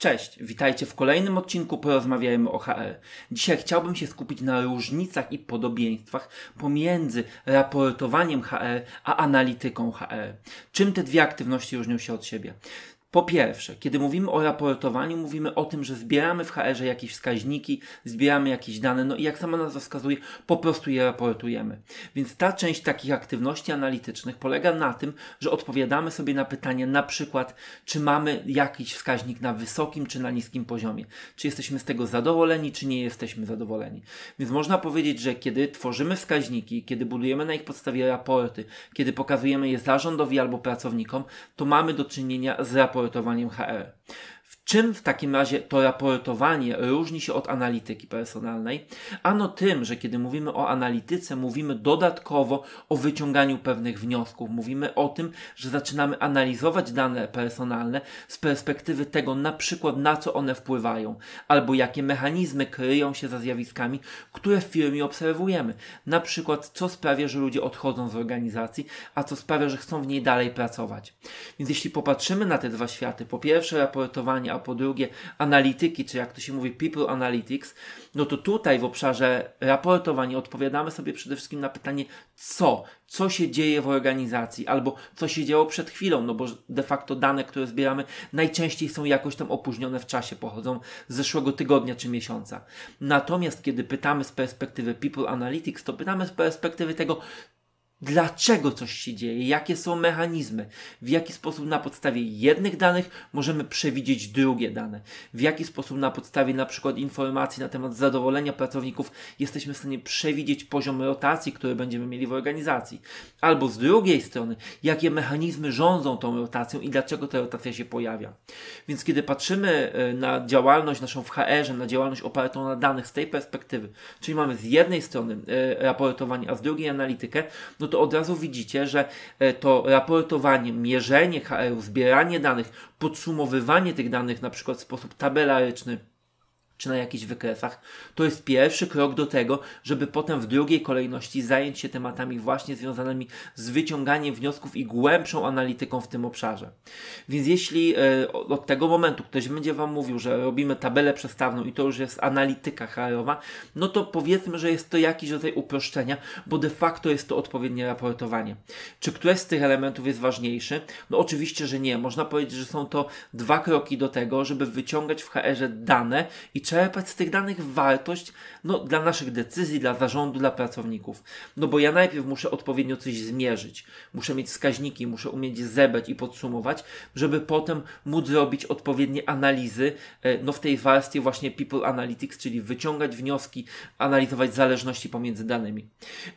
Cześć, witajcie w kolejnym odcinku Porozmawiajmy o HR. Dzisiaj chciałbym się skupić na różnicach i podobieństwach pomiędzy raportowaniem HR a analityką HR. Czym te dwie aktywności różnią się od siebie? Po pierwsze, kiedy mówimy o raportowaniu, mówimy o tym, że zbieramy w HR-ze jakieś wskaźniki, zbieramy jakieś dane, no i jak sama nazwa wskazuje, po prostu je raportujemy. Więc ta część takich aktywności analitycznych polega na tym, że odpowiadamy sobie na pytanie na przykład, czy mamy jakiś wskaźnik na wysokim czy na niskim poziomie, czy jesteśmy z tego zadowoleni, czy nie jesteśmy zadowoleni. Więc można powiedzieć, że kiedy tworzymy wskaźniki, kiedy budujemy na ich podstawie raporty, kiedy pokazujemy je zarządowi albo pracownikom, to mamy do czynienia z raportowaniem raportowaniem HR. Czym w takim razie to raportowanie różni się od analityki personalnej? Ano tym, że kiedy mówimy o analityce, mówimy dodatkowo o wyciąganiu pewnych wniosków. Mówimy o tym, że zaczynamy analizować dane personalne z perspektywy tego, na przykład na co one wpływają, albo jakie mechanizmy kryją się za zjawiskami, które w firmie obserwujemy. Na przykład, co sprawia, że ludzie odchodzą z organizacji, a co sprawia, że chcą w niej dalej pracować. Więc jeśli popatrzymy na te dwa światy, po pierwsze raportowanie, po drugie analityki, czy jak to się mówi, people analytics, no to tutaj w obszarze raportowania odpowiadamy sobie przede wszystkim na pytanie co, co się dzieje w organizacji, albo co się działo przed chwilą, no bo de facto dane, które zbieramy, najczęściej są jakoś tam opóźnione w czasie, pochodzą z zeszłego tygodnia czy miesiąca. Natomiast kiedy pytamy z perspektywy People Analytics, to pytamy z perspektywy tego, dlaczego coś się dzieje, jakie są mechanizmy, w jaki sposób na podstawie jednych danych możemy przewidzieć drugie dane, w jaki sposób na podstawie na przykład informacji na temat zadowolenia pracowników jesteśmy w stanie przewidzieć poziom rotacji, który będziemy mieli w organizacji, albo z drugiej strony, jakie mechanizmy rządzą tą rotacją i dlaczego ta rotacja się pojawia. Więc kiedy patrzymy e, na działalność naszą w HR-ze, na działalność opartą na danych z tej perspektywy, czyli mamy z jednej strony e, raportowanie, a z drugiej analitykę, no to od razu widzicie, że e, to raportowanie, mierzenie HR-u, zbieranie danych, podsumowywanie tych danych na przykład w sposób tabelaryczny, czy na jakichś wykresach, to jest pierwszy krok do tego, żeby potem w drugiej kolejności zająć się tematami właśnie związanymi z wyciąganiem wniosków i głębszą analityką w tym obszarze. Więc jeśli e, od tego momentu ktoś będzie Wam mówił, że robimy tabelę przestawną i to już jest analityka HR-owa, no to powiedzmy, że jest to jakiś rodzaj uproszczenia, bo de facto jest to odpowiednie raportowanie. Czy któreś z tych elementów jest ważniejszy? No oczywiście, że nie. Można powiedzieć, że są to dwa kroki do tego, żeby wyciągać w HR-ze dane i czerpać z tych danych wartość no, dla naszych decyzji, dla zarządu, dla pracowników. No bo ja najpierw muszę odpowiednio coś zmierzyć, muszę mieć wskaźniki, muszę umieć zebrać i podsumować, żeby potem móc zrobić odpowiednie analizy e, no, w tej warstwie właśnie People Analytics, czyli wyciągać wnioski, analizować zależności pomiędzy danymi.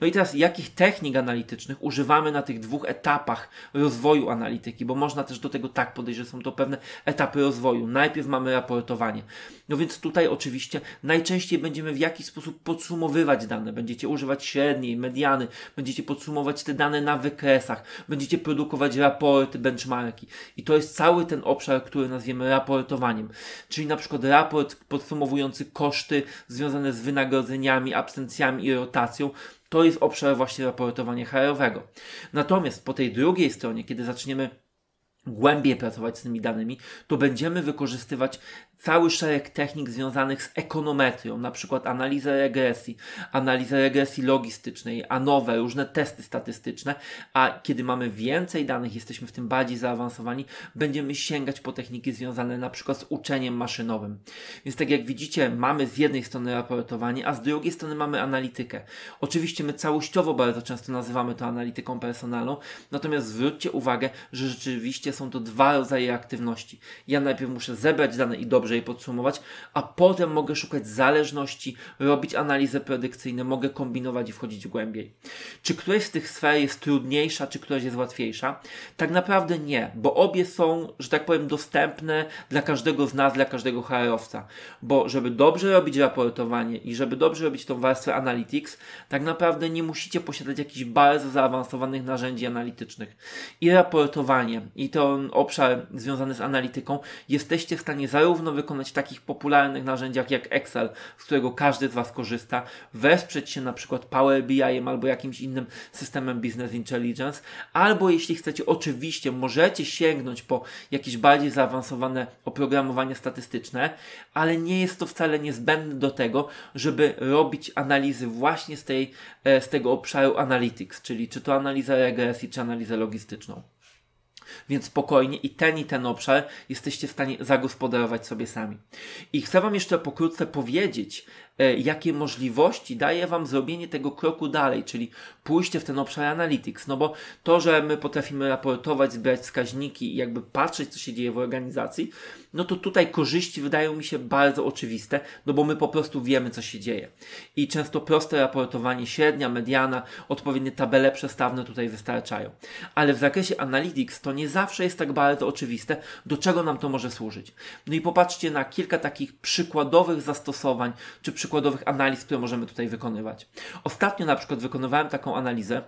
No i teraz jakich technik analitycznych używamy na tych dwóch etapach rozwoju analityki, bo można też do tego tak podejść, że są to pewne etapy rozwoju. Najpierw mamy raportowanie. No więc tutaj Tutaj oczywiście najczęściej będziemy w jakiś sposób podsumowywać dane. Będziecie używać średniej, mediany, będziecie podsumować te dane na wykresach, będziecie produkować raporty, benchmarki. I to jest cały ten obszar, który nazwiemy raportowaniem. Czyli na przykład raport podsumowujący koszty związane z wynagrodzeniami, absencjami i rotacją, to jest obszar właśnie raportowania HR-owego. Natomiast po tej drugiej stronie, kiedy zaczniemy głębiej pracować z tymi danymi, to będziemy wykorzystywać cały szereg technik związanych z ekonometrią, na przykład analizę regresji, analizę regresji logistycznej, a nowe, różne testy statystyczne, a kiedy mamy więcej danych, jesteśmy w tym bardziej zaawansowani, będziemy sięgać po techniki związane na przykład z uczeniem maszynowym. Więc tak jak widzicie, mamy z jednej strony raportowanie, a z drugiej strony mamy analitykę. Oczywiście my całościowo bardzo często nazywamy to analityką personalną, natomiast zwróćcie uwagę, że rzeczywiście są to dwa rodzaje aktywności. Ja najpierw muszę zebrać dane i dobrze podsumować, a potem mogę szukać zależności, robić analizy predykcyjne, mogę kombinować i wchodzić głębiej. Czy któraś z tych sfer jest trudniejsza, czy któraś jest łatwiejsza? Tak naprawdę nie, bo obie są, że tak powiem, dostępne dla każdego z nas, dla każdego HR-owca. Bo żeby dobrze robić raportowanie i żeby dobrze robić tą warstwę analytics, tak naprawdę nie musicie posiadać jakichś bardzo zaawansowanych narzędzi analitycznych. I raportowanie, i te ten obszar związany z analityką, jesteście w stanie zarówno wykonać w takich popularnych narzędziach jak Excel, z którego każdy z Was korzysta, wesprzeć się na przykład Power BI albo jakimś innym systemem Business Intelligence, albo jeśli chcecie, oczywiście możecie sięgnąć po jakieś bardziej zaawansowane oprogramowanie statystyczne, ale nie jest to wcale niezbędne do tego, żeby robić analizy właśnie z, tej, e, z tego obszaru analytics, czyli czy to analiza regresji, czy analizę logistyczną. Więc spokojnie i ten i ten obszar jesteście w stanie zagospodarować sobie sami. I chcę Wam jeszcze pokrótce powiedzieć, E, jakie możliwości daje Wam zrobienie tego kroku dalej, czyli pójście w ten obszar analytics. No bo to, że my potrafimy raportować, zbierać wskaźniki i jakby patrzeć, co się dzieje w organizacji, no to tutaj korzyści wydają mi się bardzo oczywiste, no bo my po prostu wiemy, co się dzieje. I często proste raportowanie, średnia, mediana, odpowiednie tabele przestawne tutaj wystarczają. Ale w zakresie analytics to nie zawsze jest tak bardzo oczywiste, do czego nam to może służyć. No i popatrzcie na kilka takich przykładowych zastosowań, czy przykładowych analiz, które możemy tutaj wykonywać. Ostatnio na przykład wykonywałem taką analizę,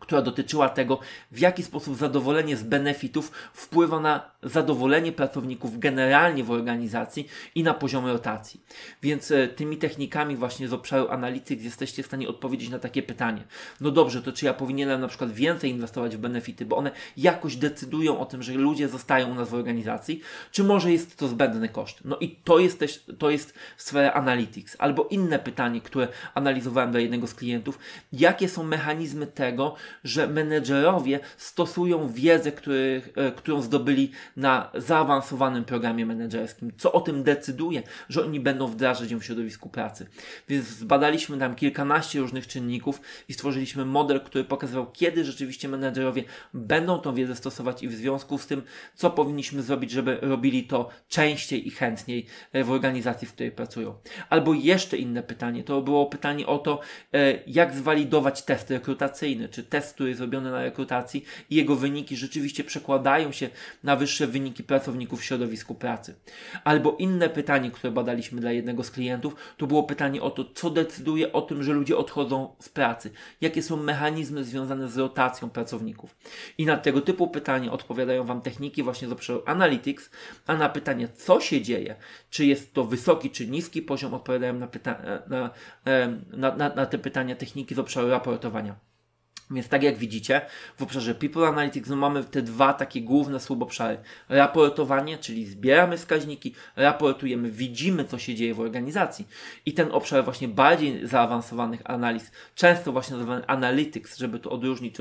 która dotyczyła tego, w jaki sposób zadowolenie z benefitów wpływa na zadowolenie pracowników generalnie w organizacji i na poziom rotacji. Więc e, tymi technikami właśnie z obszaru Analytics jesteście w stanie odpowiedzieć na takie pytanie. No dobrze, to czy ja powinienem na przykład więcej inwestować w benefity, bo one jakoś decydują o tym, że ludzie zostają u nas w organizacji, czy może jest to zbędny koszt? No i to jest też, to jest sfera Analytics. Albo inne pytanie, które analizowałem dla jednego z klientów, jakie są mechanizmy tego, że menedżerowie stosują wiedzę, który, e, którą zdobyli na zaawansowanym programie menedżerskim. Co o tym decyduje, że oni będą wdrażać ją w środowisku pracy. Więc zbadaliśmy tam kilkanaście różnych czynników i stworzyliśmy model, który pokazywał, kiedy rzeczywiście menedżerowie będą tą wiedzę stosować i w związku z tym, co powinniśmy zrobić, żeby robili to częściej i chętniej e, w organizacji, w której pracują. Albo jeszcze inne pytanie, to było pytanie o to, e, jak zwalidować test rekrutacyjny, czy test test, który jest robiony na rekrutacji i jego wyniki rzeczywiście przekładają się na wyższe wyniki pracowników w środowisku pracy. Albo inne pytanie, które badaliśmy dla jednego z klientów, to było pytanie o to, co decyduje o tym, że ludzie odchodzą z pracy. Jakie są mechanizmy związane z rotacją pracowników. I na tego typu pytanie odpowiadają Wam techniki właśnie z obszaru Analytics, a na pytanie, co się dzieje, czy jest to wysoki czy niski poziom, odpowiadają na, pyta- na, na, na, na te pytania techniki z obszaru raportowania. Więc tak jak widzicie, w obszarze People Analytics no mamy te dwa takie główne subobszary. Raportowanie, czyli zbieramy wskaźniki, raportujemy, widzimy co się dzieje w organizacji. I ten obszar właśnie bardziej zaawansowanych analiz, często właśnie nazywany Analytics, żeby to odróżnić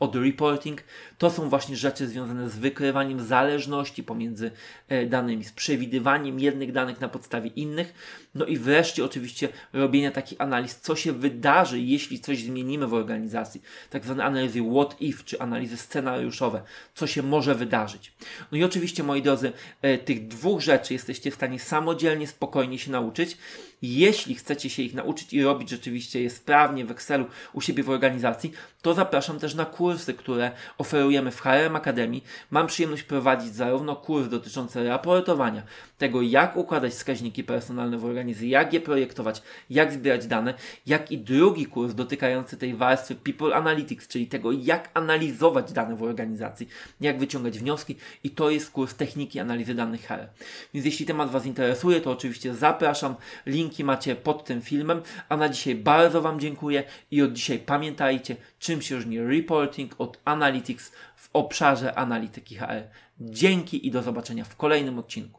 od reporting, to są właśnie rzeczy związane z wykrywaniem zależności pomiędzy e, danymi, z przewidywaniem jednych danych na podstawie innych. No i wreszcie oczywiście robienia takich analiz, co się wydarzy, jeśli coś zmienimy w organizacji tak zwane analizy what if, czy analizy scenariuszowe, co się może wydarzyć. No i oczywiście, moi drodzy, e, tych dwóch rzeczy jesteście w stanie samodzielnie, spokojnie się nauczyć. Jeśli chcecie się ich nauczyć i robić rzeczywiście je sprawnie w Excelu u siebie w organizacji, to zapraszam też na kursy, które oferujemy w HRM Akademii. Mam przyjemność prowadzić zarówno kurs dotyczący raportowania, tego jak układać wskaźniki personalne w organizacji, jak je projektować, jak zbierać dane, jak i drugi kurs dotykający tej warstwy People Analytics, czyli tego jak analizować dane w organizacji, jak wyciągać wnioski i to jest kurs techniki analizy danych HR. Więc jeśli temat Was interesuje, to oczywiście zapraszam. Linki macie pod tym filmem, a na dzisiaj bardzo Wam dziękuję i od dzisiaj pamiętajcie, czym się różni reporting od analytics w obszarze analityki HR. Dzięki i do zobaczenia w kolejnym odcinku.